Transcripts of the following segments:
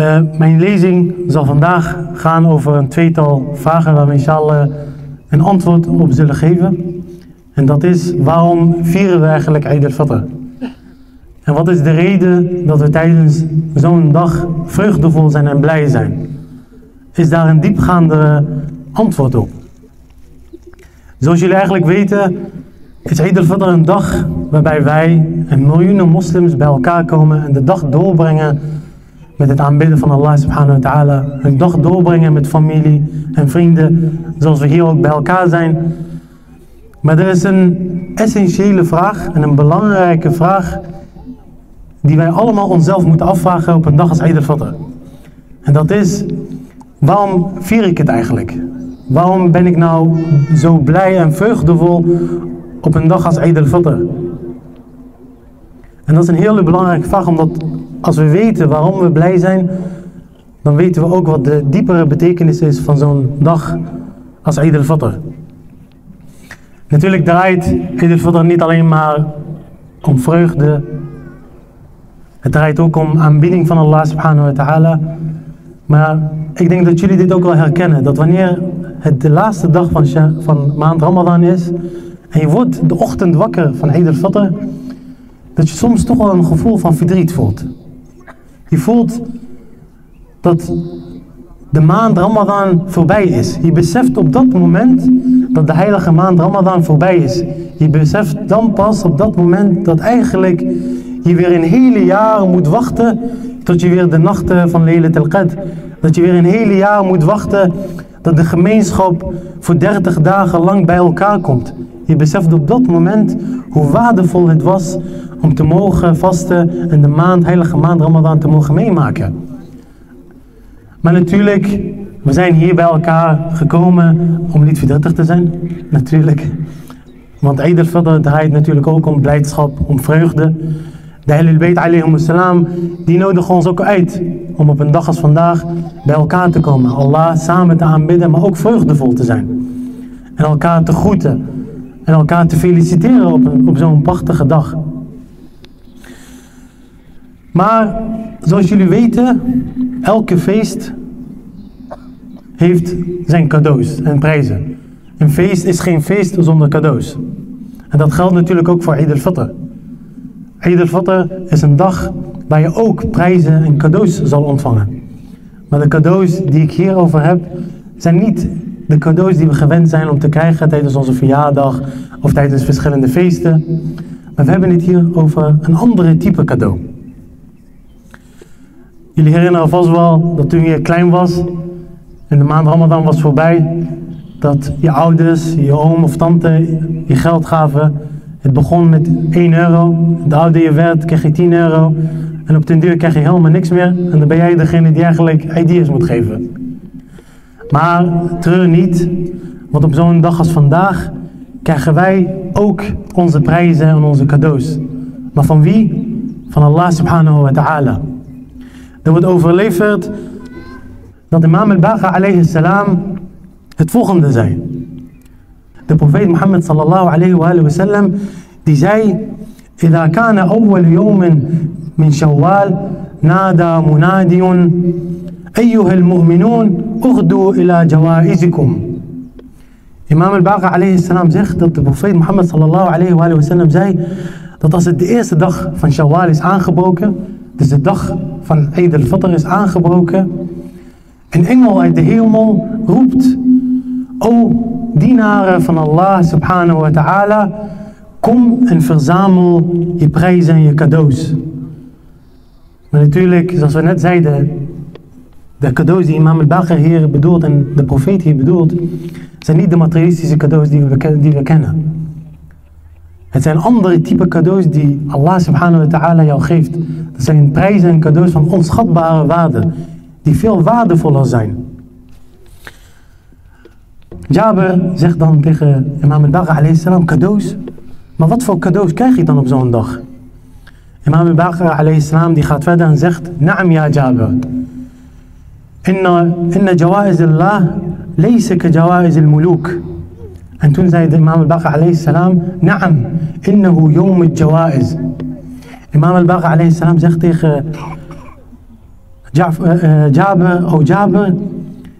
Uh, mijn lezing zal vandaag gaan over een tweetal vragen waar we inshallah een antwoord op zullen geven. En dat is, waarom vieren we eigenlijk Eid al-Fitr? En wat is de reden dat we tijdens zo'n dag vreugdevol zijn en blij zijn? Is daar een diepgaande antwoord op? Zoals jullie eigenlijk weten, is Eid al-Fitr een dag waarbij wij en miljoenen moslims bij elkaar komen en de dag doorbrengen met het aanbidden van Allah subhanahu wa ta'ala. Een dag doorbrengen met familie en vrienden, zoals we hier ook bij elkaar zijn. Maar er is een essentiële vraag en een belangrijke vraag die wij allemaal onszelf moeten afvragen op een dag als Eid al-Fitr. En dat is, waarom vier ik het eigenlijk? Waarom ben ik nou zo blij en vreugdevol op een dag als Eid al-Fitr? En dat is een hele belangrijke vraag, omdat als we weten waarom we blij zijn, dan weten we ook wat de diepere betekenis is van zo'n dag als Eid al-Fitr. Natuurlijk draait Eid al-Fitr niet alleen maar om vreugde. Het draait ook om aanbidding van Allah subhanahu wa ta'ala. Maar ik denk dat jullie dit ook wel herkennen. Dat wanneer het de laatste dag van, van maand Ramadan is. En je wordt de ochtend wakker van Eid al-Fitr. Dat je soms toch wel een gevoel van verdriet voelt. Je voelt dat de maand Ramadan voorbij is. Je beseft op dat moment dat de heilige maand Ramadan voorbij is. Je beseft dan pas op dat moment dat eigenlijk je weer een hele jaar moet wachten tot je weer de nachten van Laylat al-Qadr. Dat je weer een hele jaar moet wachten dat de gemeenschap voor 30 dagen lang bij elkaar komt. Je beseft op dat moment hoe waardevol het was om te mogen vasten en de maand, heilige maand Ramadan te mogen meemaken. Maar natuurlijk, we zijn hier bij elkaar gekomen om niet verdrietig te zijn. Natuurlijk. Want Eid al-Fitr draait natuurlijk ook om blijdschap, om vreugde. De Ahlul Bayt alayhim salam, die nodigen ons ook uit om op een dag als vandaag bij elkaar te komen. Allah samen te aanbidden, maar ook vreugdevol te zijn. En elkaar te groeten. En elkaar te feliciteren op, op zo'n prachtige dag. Maar zoals jullie weten, elke feest heeft zijn cadeaus en prijzen. Een feest is geen feest zonder cadeaus. En dat geldt natuurlijk ook voor Eid al-Fitr. Eid al-Fitr is een dag waar je ook prijzen en cadeaus zal ontvangen. Maar de cadeaus die ik hierover heb, zijn niet de cadeaus die we gewend zijn om te krijgen tijdens onze verjaardag of tijdens verschillende feesten. Maar we hebben het hier over een andere type cadeau. Jullie herinneren vast wel dat toen je klein was en de maand Ramadan was voorbij, dat je ouders, je oom of tante je geld gaven. Het begon met 1 euro, de ouder je werd kreeg je 10 euro en op den duur krijg je helemaal niks meer en dan ben jij degene die eigenlijk ideeën moet geven. Maar treur niet, want op zo'n dag als vandaag krijgen wij ook onze prijzen en onze cadeaus. Maar van wie? Van Allah subhanahu wa ta'ala. Er wordt overleverd dat imam al-Baqa alayhi salam het volgende zei. De profeet Mohammed sallallahu alayhi wa sallam die zei إذا كان أول يوم من شوال نادى منادي أيها المؤمنون اغدوا إلى جوائزكم Imam al-Baqa alayhi salam zegt dat de profeet Mohammed sallallahu alayhi wa sallam zei dat als het de eerste dag van Shawwal is aangebroken, dus de dag van Eid al-Fitr is aangebroken. Een engel uit de hemel roept, O dienaren van Allah subhanahu wa ta'ala, kom en verzamel je prijzen en je cadeaus. Maar natuurlijk, zoals we net zeiden, de cadeaus die imam al-Baqir hier bedoelt en de profeet hier bedoelt, zijn niet de materialistische cadeaus die we kennen. Het zijn andere type cadeaus die Allah subhanahu wa ta'ala jou geeft. Dat zijn prijzen en cadeaus van onschatbare waarde. Die veel waardevoller zijn. Jabir zegt dan tegen imam al-Bagha alayhi salam cadeaus. Maar wat voor cadeaus krijg je dan op zo'n dag? Imam al-Bagha alayhi salam die gaat verder en zegt. Naam ja Jabir. Inna, inna jawaiz Allah laysa ka jawaiz al-muluk. En toen zei de imam al-Baqa salam, Naam, innahu yawm al-jawaiz. Imam al-Baqa salam zegt tegen Jaber, o Jaber,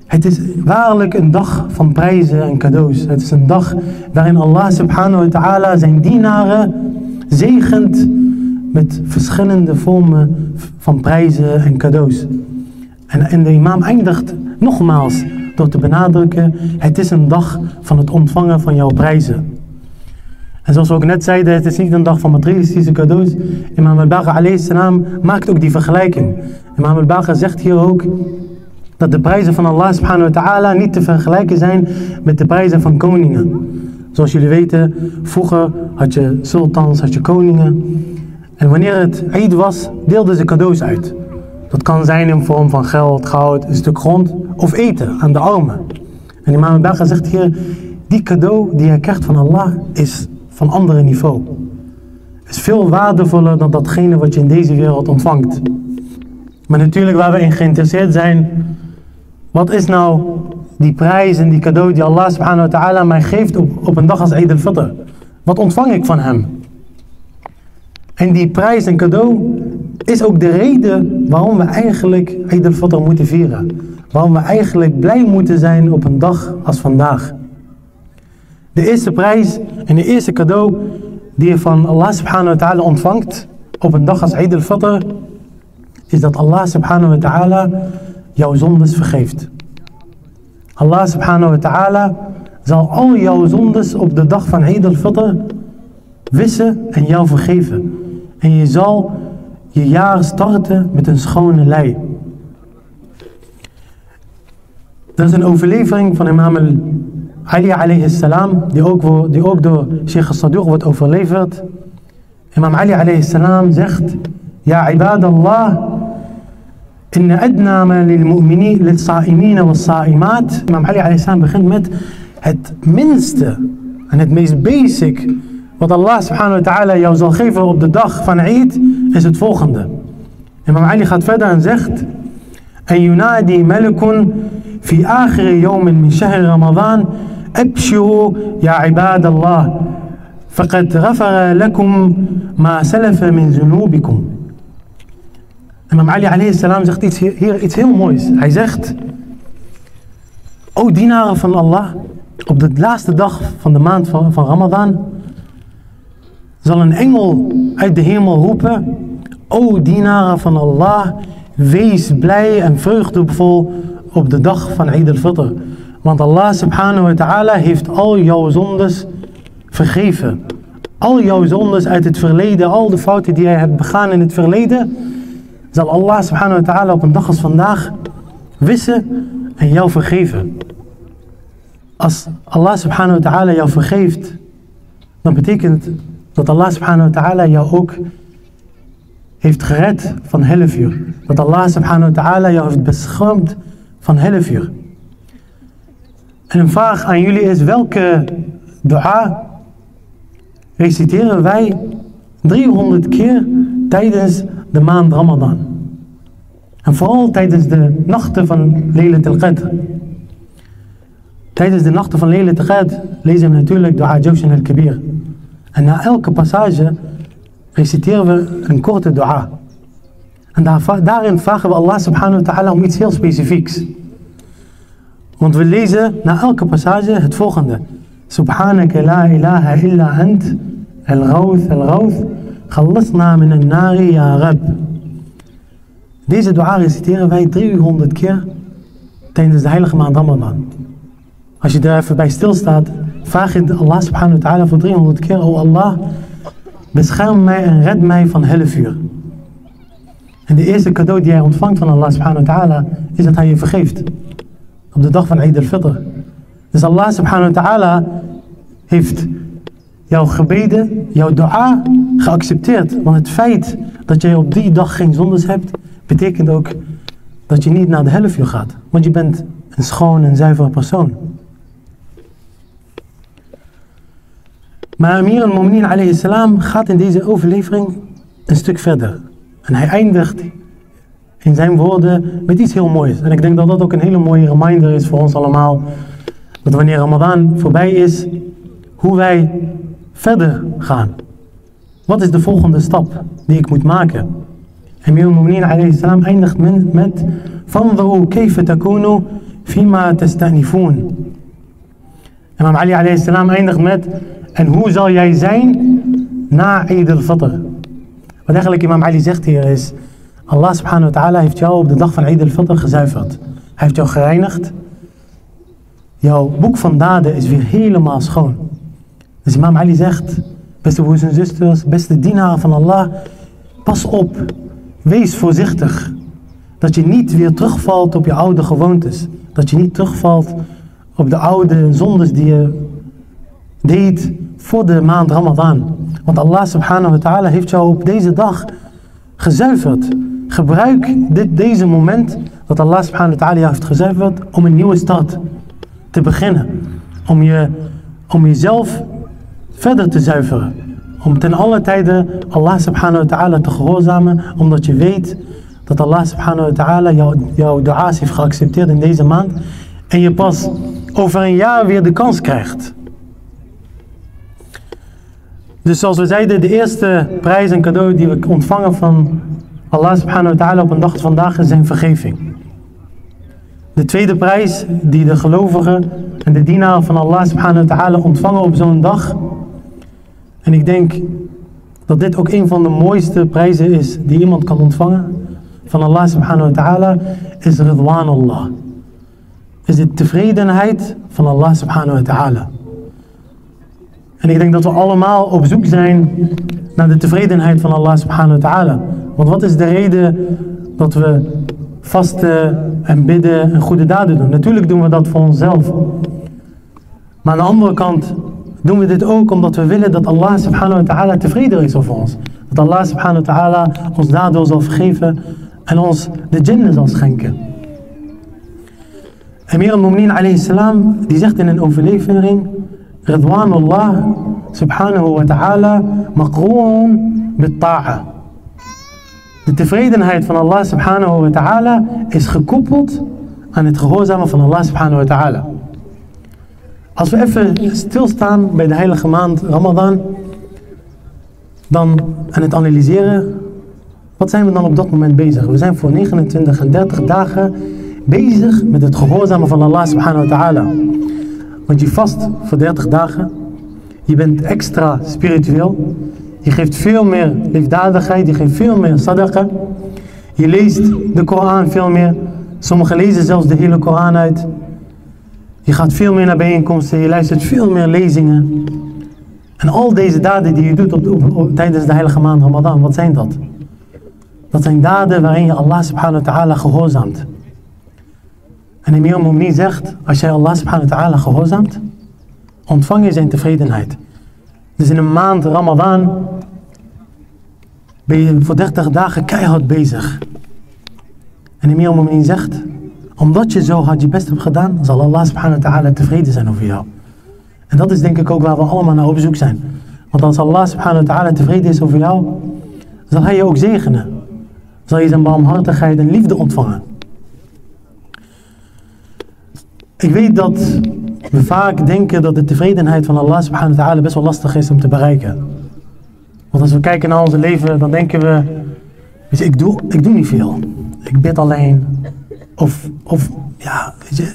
het is waarlijk een dag van prijzen en cadeaus. Het is een dag waarin Allah subhanahu wa ta'ala zijn dienaren zegent met verschillende vormen van prijzen en cadeaus. En, en de imam eindigt nogmaals door te benadrukken, het is een dag van het ontvangen van jouw prijzen. En zoals we ook net zeiden, het is niet een dag van materialistische cadeaus. Imam al-Bagha salam maakt ook die vergelijking. Imam al-Bagha zegt hier ook dat de prijzen van Allah subhanahu wa ta'ala niet te vergelijken zijn met de prijzen van koningen. Zoals jullie weten, vroeger had je sultans, had je koningen. En wanneer het Eid was, deelden ze cadeaus uit. Dat kan zijn in vorm van geld, goud, een stuk grond of eten aan de armen. En Imam al-Bagha zegt hier, die cadeau die je krijgt van Allah is van andere niveau. Is veel waardevoller dan datgene wat je in deze wereld ontvangt. Maar natuurlijk waar we in geïnteresseerd zijn, wat is nou die prijs en die cadeau die Allah subhanahu wa ta'ala mij geeft op, op een dag als Eid al-Fitr? Wat ontvang ik van hem? En die prijs en cadeau is ook de reden waarom we eigenlijk Eid al-Fitr moeten vieren. Waarom we eigenlijk blij moeten zijn op een dag als vandaag. De eerste prijs en de eerste cadeau die je van Allah subhanahu wa ta'ala ontvangt op een dag als Eid al-Fitr, is dat Allah subhanahu wa ta'ala jouw zondes vergeeft. Allah subhanahu wa ta'ala zal al jouw zondes op de dag van Eid al-Fitr wissen en jou vergeven. En je zal je jaar starten met een schone lei. Er is een overlevering van imam Ali alayhi salam, die ook, die ook door Sheikh al-Saduq wordt overleverd. Imam Ali alayhi salam zegt, Ja ibadallah, إن أدنى ما للمؤمنين للصائمين والصائمات Imam Ali alayhi salam begint met het minste en het meest basic wat Allah subhanahu wa ta'ala jou zal geven op de dag van Eid is het volgende. Imam Ali gaat verder en zegt En yunadi malikun fi akhiri yawmin min shahr Ramadan أبشروا يا عباد الله فقد غفر لكم ما سلف من ذنوبكم Imam Ali alayhi salam zegt iets, hier iets heel moois. Hij zegt, O dienaren van Allah, op de laatste dag van de maand van, van Ramadan zal een engel uit de hemel roepen, O dienaren van Allah, wees blij en vreugdevol op de dag van Eid al-Fitr. Want Allah subhanahu wa ta'ala heeft al jouw zondes vergeven. Al jouw zondes uit het verleden, al de fouten die jij hebt begaan in het verleden, zal Allah subhanahu wa ta'ala op een dag als vandaag wissen en jou vergeven. Als Allah subhanahu wa ta'ala jou vergeeft, dan betekent dat Allah subhanahu wa ta'ala jou ook heeft gered van hellevuur. Dat Allah subhanahu wa ta'ala jou heeft beschermd van hellevuur. En een vraag aan jullie is, welke dua reciteren wij 300 keer tijdens de maand Ramadan? En vooral tijdens de nachten van Laylat al-Qadr. Tijdens de nachten van Laylat al-Qadr lezen we natuurlijk dua Jawshan al-Kabir. En na elke passage reciteren we een korte dua. En daarin vragen we Allah subhanahu wa ta'ala om iets heel specifieks. Want we lezen na elke passage het volgende. Subhanaka la ilaha illa ant, al-rawth al-rawth, khallasna min al-nari ya rab. Deze dua reciteren wij 300 keer tijdens de heilige maand Ramadan. Als je daar even bij stilstaat, vraag je Allah subhanahu wa ta'ala voor 300 keer, oh Allah, bescherm mij en red mij van hellevuur. En de eerste cadeau die jij ontvangt van Allah subhanahu wa ta'ala, is dat hij je vergeeft op de dag van Eid al-Fitr. Dus Allah subhanahu wa ta'ala heeft jouw gebeden, jouw dua geaccepteerd. Want het feit dat jij op die dag geen zondes hebt, betekent ook dat je niet naar de helft gaat. Want je bent een schoon en zuivere persoon. Maar Amir al-Mu'minin alayhi salam gaat in deze overlevering een stuk verder. En hij eindigt in zijn woorden met iets heel moois. En ik denk dat dat ook een hele mooie reminder is voor ons allemaal. Dat wanneer Ramadan voorbij is, hoe wij verder gaan. Wat is de volgende stap die ik moet maken? Emir al-Mu'minin alayhi salam eindigt met, met فانظروا كيف تكونوا فيما تستأنفون. Imam Ali alayhi salam eindigt met en hoe zal jij zijn na Eid al-Fitr? Wat eigenlijk Imam Ali zegt hier is Allah subhanahu wa ta'ala heeft jou op de dag van Eid al-Fitr gezuiverd. Hij heeft jou gereinigd. Jouw boek van daden is weer helemaal schoon. Dus Imam Ali zegt, beste broers en zusters, beste dienaren van Allah, pas op, wees voorzichtig. Dat je niet weer terugvalt op je oude gewoontes. Dat je niet terugvalt op de oude zondes die je deed voor de maand Ramadan. Want Allah subhanahu wa ta'ala heeft jou op deze dag gezuiverd. Gebruik dit, deze moment dat Allah subhanahu wa ta'ala jou heeft gezuiverd om een nieuwe start te beginnen. Om, je, om jezelf verder te zuiveren. Om ten alle tijden Allah subhanahu wa ta'ala te gehoorzamen. Omdat je weet dat Allah subhanahu wa ta'ala jouw jou dua's heeft geaccepteerd in deze maand. En je pas over een jaar weer de kans krijgt. Dus zoals we zeiden, de eerste prijs en cadeau die we ontvangen van Allah subhanahu wa ta'ala op een dag vandaag is zijn vergeving. De tweede prijs die de gelovigen en de dienaren van Allah subhanahu wa ta'ala ontvangen op zo'n dag. En ik denk dat dit ook een van de mooiste prijzen is die iemand kan ontvangen van Allah subhanahu wa ta'ala is ridwanullah. Is de tevredenheid van Allah subhanahu wa ta'ala. En ik denk dat we allemaal op zoek zijn naar de tevredenheid van Allah subhanahu wa ta'ala. Want wat is de reden dat we vasten en bidden en goede daden doen? Natuurlijk doen we dat voor onszelf. Maar aan de andere kant doen we dit ook omdat we willen dat Allah subhanahu wa ta'ala tevreden is over ons. Dat Allah subhanahu wa ta'ala ons daardoor zal vergeven en ons de jannah zal schenken. Emir al-Mu'minin alayhi salam die zegt in een overlevering Wa ta'ala maqroon bit ta'a. De tevredenheid van Allah subhanahu wa ta'ala is gekoppeld aan het gehoorzamen van Allah subhanahu wa ta'ala. Als we even stilstaan bij de heilige maand Ramadan, dan aan het analyseren, wat zijn we dan op dat moment bezig? We zijn voor 29 en 30 dagen bezig met het gehoorzamen van Allah subhanahu wa ta'ala. Want je vast voor 30 dagen, je bent extra spiritueel, je geeft veel meer liefdadigheid, je geeft veel meer sadaqa. Je leest de Koran veel meer. Sommigen lezen zelfs de hele Koran uit. Je gaat veel meer naar bijeenkomsten, je luistert veel meer lezingen. En al deze daden die je doet op, tijdens de heilige maand Ramadan, wat zijn dat? Dat zijn daden waarin je Allah subhanahu wa ta'ala gehoorzaamt. En Emir Mu'min zegt, als jij Allah subhanahu wa ta'ala gehoorzaamt, ontvang je zijn tevredenheid. Dus in een maand Ramadan ben je voor 30 dagen keihard bezig. En Emir Mu'min zegt, omdat je zo hard je best hebt gedaan, zal Allah subhanahu wa ta'ala tevreden zijn over jou. En dat is denk ik ook waar we allemaal naar op zoek zijn. Want als Allah subhanahu wa ta'ala tevreden is over jou, zal hij je ook zegenen. Zal je zijn barmhartigheid en liefde ontvangen. Ik weet dat we vaak denken dat de tevredenheid van Allah subhanahu wa ta'ala best wel lastig is om te bereiken. Want als we kijken naar ons leven, dan denken we, weet je, ik doe, ik doe niet veel. Ik bid alleen. Of, of ja, weet je,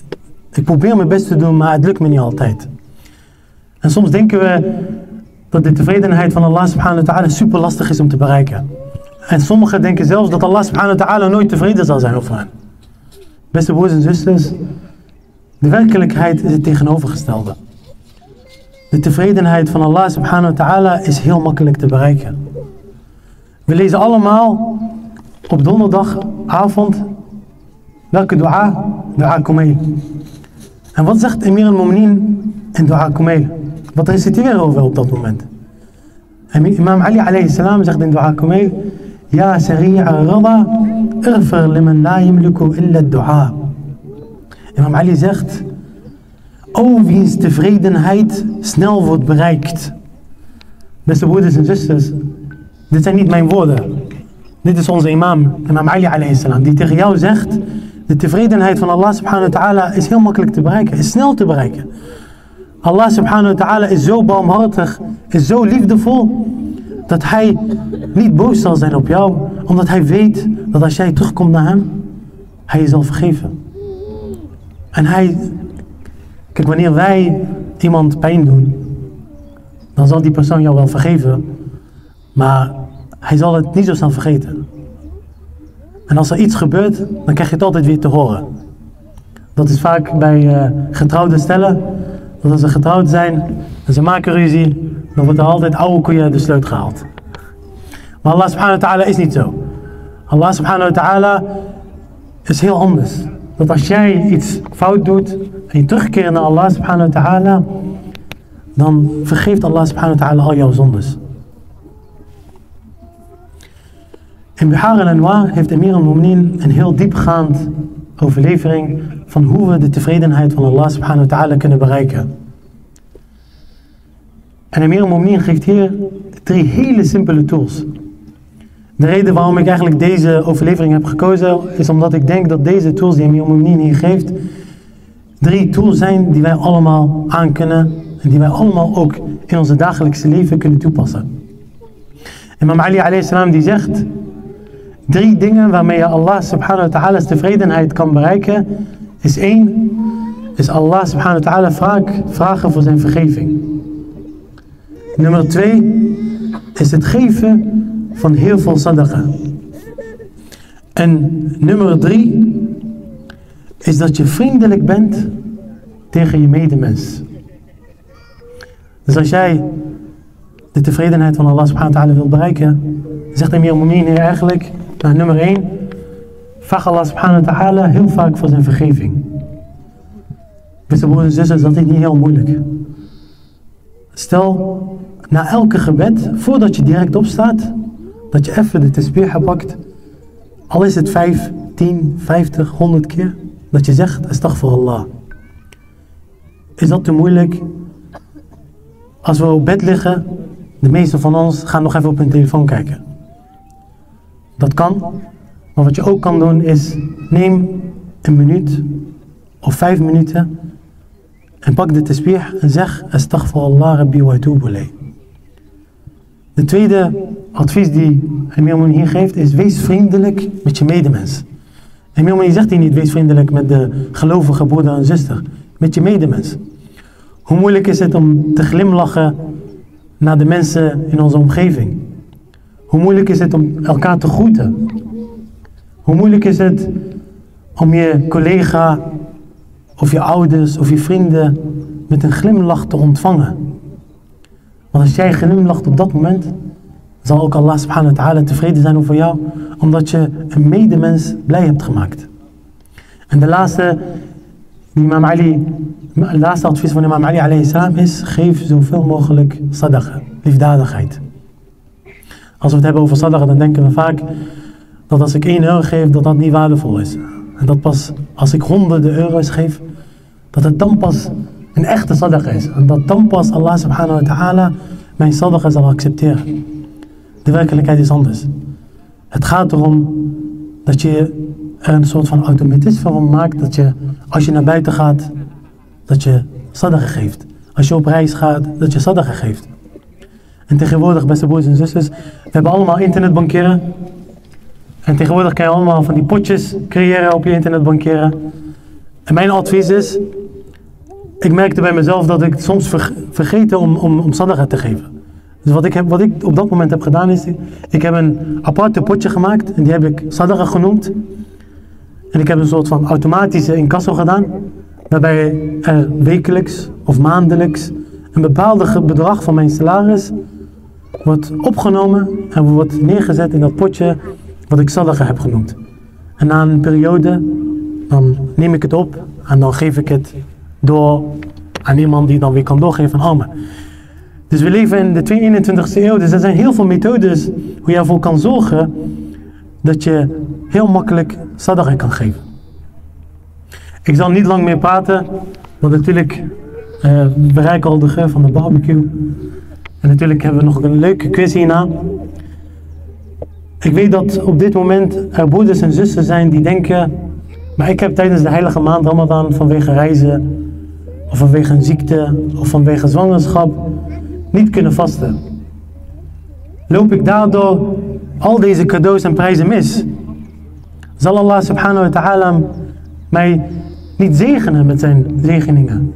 ik probeer mijn best te doen, maar het lukt me niet altijd. En soms denken we dat de tevredenheid van Allah subhanahu wa ta'ala super lastig is om te bereiken. En sommigen denken zelfs dat Allah subhanahu wa ta'ala nooit tevreden zal zijn over hen. Beste broers en zusters, de werkelijkheid is het tegenovergestelde. De tevredenheid van Allah subhanahu wa ta'ala is heel makkelijk te bereiken. We lezen allemaal op donderdagavond welke dua? Dua Kumail. En wat zegt Emir al-Mu'minin in dua Kumail? Wat reciteren we op dat moment? En Imam Ali alayhi salam zegt in dua Kumail Ja sari'a rada irfir liman la illa dua. Imam Ali zegt O wiens tevredenheid snel wordt bereikt. Beste broeders en zusters, dit zijn niet mijn woorden. Dit is onze imam, imam Ali alayhi salam, die tegen jou zegt, de tevredenheid van Allah subhanahu wa ta'ala is heel makkelijk te bereiken, is snel te bereiken. Allah subhanahu wa ta'ala is zo barmhartig, is zo liefdevol, dat hij niet boos zal zijn op jou, omdat hij weet dat als jij terugkomt naar hem, hij je zal vergeven. En hij, kijk, wanneer wij iemand pijn doen, dan zal die persoon jou wel vergeven, maar hij zal het niet zo snel vergeten. En als er iets gebeurt, dan krijg je het altijd weer te horen. Dat is vaak bij uh, getrouwde stellen. Dat als ze getrouwd zijn en ze maken ruzie, dan wordt er altijd oude koeien de sleut gehaald. Maar Allah subhanahu wa ta'ala is niet zo. Allah subhanahu wa ta'ala is heel anders. Dat als jij iets fout doet en je terugkeert naar Allah subhanahu wa ta'ala, dan vergeeft Allah subhanahu wa ta'ala al jouw zondes. In Bihar al-Anwar heeft Emir al-Mu'minin een heel diepgaand overlevering van hoe we de tevredenheid van Allah subhanahu wa ta'ala kunnen bereiken. En Emir al-Mu'minin geeft hier drie hele simpele tools. De reden waarom ik eigenlijk deze overlevering heb gekozen is omdat ik denk dat deze tools die Emir al-Mu'minin hier geeft drie tools zijn die wij allemaal aan kunnen en die wij allemaal ook in onze dagelijkse leven kunnen toepassen. Imam Ali alayhi die zegt Drie dingen waarmee je Allah subhanahu wa ta'ala's tevredenheid kan bereiken. Is één, is Allah subhanahu wa ta'ala vragen voor zijn vergeving. Nummer twee, is het geven van heel veel sadaqa. En nummer drie, is dat je vriendelijk bent tegen je medemens. Dus als jij de tevredenheid van Allah subhanahu wa ta'ala wilt bereiken, zegt Mumin hier eigenlijk, nou, nummer 1. Vraag Allah subhanahu wa ta'ala heel vaak voor zijn vergeving. Beste broers en zussen, dat is niet heel moeilijk. Stel, na elke gebed, voordat je direct opstaat, dat je even de tesbih pakt. Al is het 5, 10, 50, 100 keer. Dat je zegt, astaghfirullah. Is dat te moeilijk? Als we op bed liggen, de meeste van ons gaan nog even op hun telefoon kijken. Dat kan. Maar wat je ook kan doen is, neem een minuut of vijf minuten en pak de tasbih en zeg Astaghfirullah Rabbi wa atubu De tweede advies die Emir hier geeft is, wees vriendelijk met je medemens. Emir zegt hier niet, wees vriendelijk met de gelovige broeder en zuster, met je medemens. Hoe moeilijk is het om te glimlachen naar de mensen in onze omgeving? Hoe moeilijk is het om elkaar te groeten? Hoe moeilijk is het om je collega of je ouders of je vrienden met een glimlach te ontvangen? Want als jij glimlacht op dat moment, zal ook Allah subhanahu wa ta'ala tevreden zijn over jou, omdat je een medemens blij hebt gemaakt. En de laatste, Imam Ali, de laatste advies van Imam Ali alayhi salam is, geef zoveel mogelijk sadaqa, liefdadigheid. Als we het hebben over sadaqa, dan denken we vaak dat als ik 1 euro geef, dat dat niet waardevol is. En dat pas als ik honderden euro's geef, dat het dan pas een echte sadaqa is. En dat dan pas Allah subhanahu wa ta'ala mijn sadaqa zal accepteren. De werkelijkheid is anders. Het gaat erom dat je er een soort van automatisme van maakt. Dat je, als je naar buiten gaat, dat je sadaqa geeft. Als je op reis gaat, dat je sadaqa geeft. En tegenwoordig, beste broers en zusters, we hebben allemaal internetbankieren. En tegenwoordig kan je allemaal van die potjes creëren op je internetbankieren. En mijn advies is, ik merkte bij mezelf dat ik soms ver, vergeten om, om, om te geven. Dus wat ik, heb, wat ik op dat moment heb gedaan is, ik heb een aparte potje gemaakt en die heb ik sadaqa genoemd. En ik heb een soort van automatische incasso gedaan, waarbij wekelijks of maandelijks een bepaalde bedrag van mijn salaris wordt opgenomen en wordt neergezet in dat potje wat ik sadaqa heb genoemd. En na een periode, dan neem ik het op en dan geef ik het door aan iemand die dan weer kan doorgeven aan armen. Dus we leven in de 21ste eeuw, dus er zijn heel veel methodes hoe je ervoor kan zorgen dat je heel makkelijk sadaqa kan geven. Ik zal niet lang meer praten, want natuurlijk uh, we bereiken al de geur van de barbecue. En natuurlijk hebben we nog een leuke quiz hierna. Ik weet dat op dit moment er broeders en zussen zijn die denken, maar ik heb tijdens de heilige maand Ramadan vanwege reizen, of vanwege een ziekte, of vanwege zwangerschap niet kunnen vasten. loop ik daardoor al deze cadeaus en prijzen mis? Zal Allah subhanahu wa ta'ala mij niet zegenen met zijn zegeningen?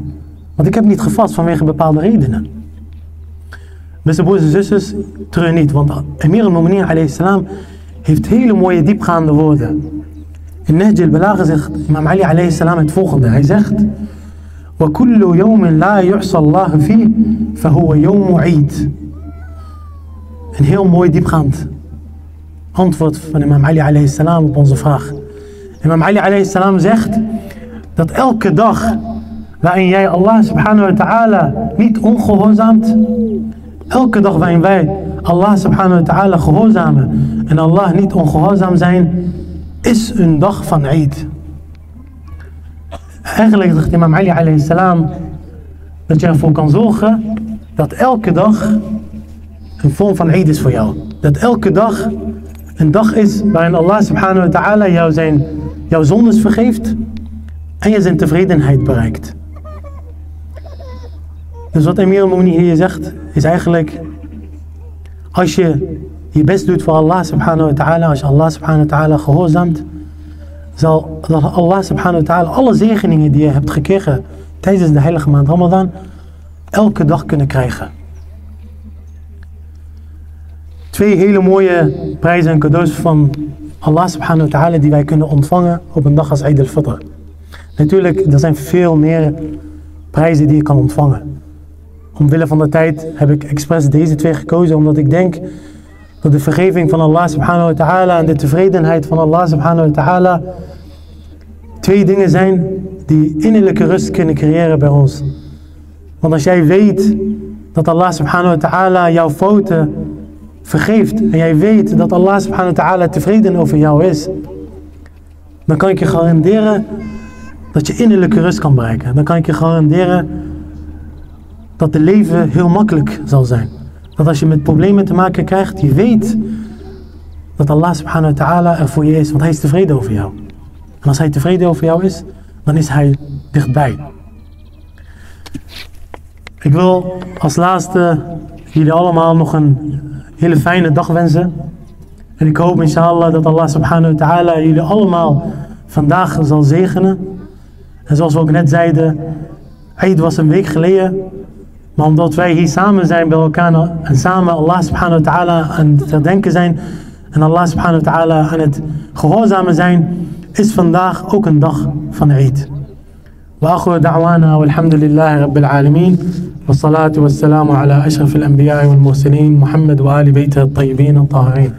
Want ik heb niet gevast vanwege bepaalde redenen. Beste broers en zusters, treur niet, want Emir al-Mu'minin alayhi salam heeft hele mooie diepgaande woorden. In Nahj al-Balagha zegt Imam Ali alayhi salam het volgende. Hij zegt... وكل يوم لا يعصى الله فيه فهو يوم عيد. Een heel mooi diepgaand antwoord van Imam Ali alayhi salam op onze vraag. Imam Ali alayhi salam zegt dat elke dag waarin jij Allah subhanahu wa ta'ala niet ongehoorzaamt, elke dag waarin wij Allah subhanahu wa ta'ala gehoorzamen en Allah niet ongehoorzaam zijn, is een dag van Eid. Eigenlijk zegt Imam Ali alayhi salam dat je ervoor kan zorgen dat elke dag een vorm van Eid is voor jou. Dat elke dag een dag is waarin Allah subhanahu wa ta'ala jou zijn, jouw zondes vergeeft en je zijn tevredenheid bereikt. Dus wat Emir al-Mu'minin hier zegt is eigenlijk als je je best doet voor Allah subhanahu wa ta'ala, als je Allah subhanahu wa ta'ala gehoorzaamt, zal Allah subhanahu wa ta'ala alle zegeningen die je hebt gekregen tijdens de heilige maand Ramadan elke dag kunnen krijgen. Twee hele mooie prijzen en cadeaus van Allah subhanahu wa ta'ala die wij kunnen ontvangen op een dag als Eid al-Fitr. Natuurlijk, er zijn veel meer prijzen die je kan ontvangen. Omwille van de tijd heb ik expres deze twee gekozen omdat ik denk dat de vergeving van Allah subhanahu wa ta'ala en de tevredenheid van Allah subhanahu wa ta'ala twee dingen zijn die innerlijke rust kunnen creëren bij ons. Want als jij weet dat Allah subhanahu wa ta'ala jouw fouten vergeeft en jij weet dat Allah subhanahu wa ta'ala tevreden over jou is, dan kan ik je garanderen dat je innerlijke rust kan bereiken. Dan kan ik je garanderen dat het leven heel makkelijk zal zijn. Dat als je met problemen te maken krijgt, je weet dat Allah subhanahu wa ta'ala er voor je is, want hij is tevreden over jou. En als hij tevreden over jou is, dan is hij dichtbij. Ik wil als laatste jullie allemaal nog een hele fijne dag wensen. En ik hoop inshallah dat Allah subhanahu wa ta'ala jullie allemaal vandaag zal zegenen. En zoals we ook net zeiden, Eid was een week geleden. Maar omdat wij hier samen zijn bij elkaar en samen Allah subhanahu wa ta'ala aan het herdenken zijn. En Allah subhanahu wa ta'ala aan het gehoorzamen zijn, is vandaag ook een dag van Eid. وآخر دعوانا والحمد لله رب العالمين والصلاة والسلام على أشرف الأنبياء والمرسلين محمد وآل بيته الطيبين الطاهرين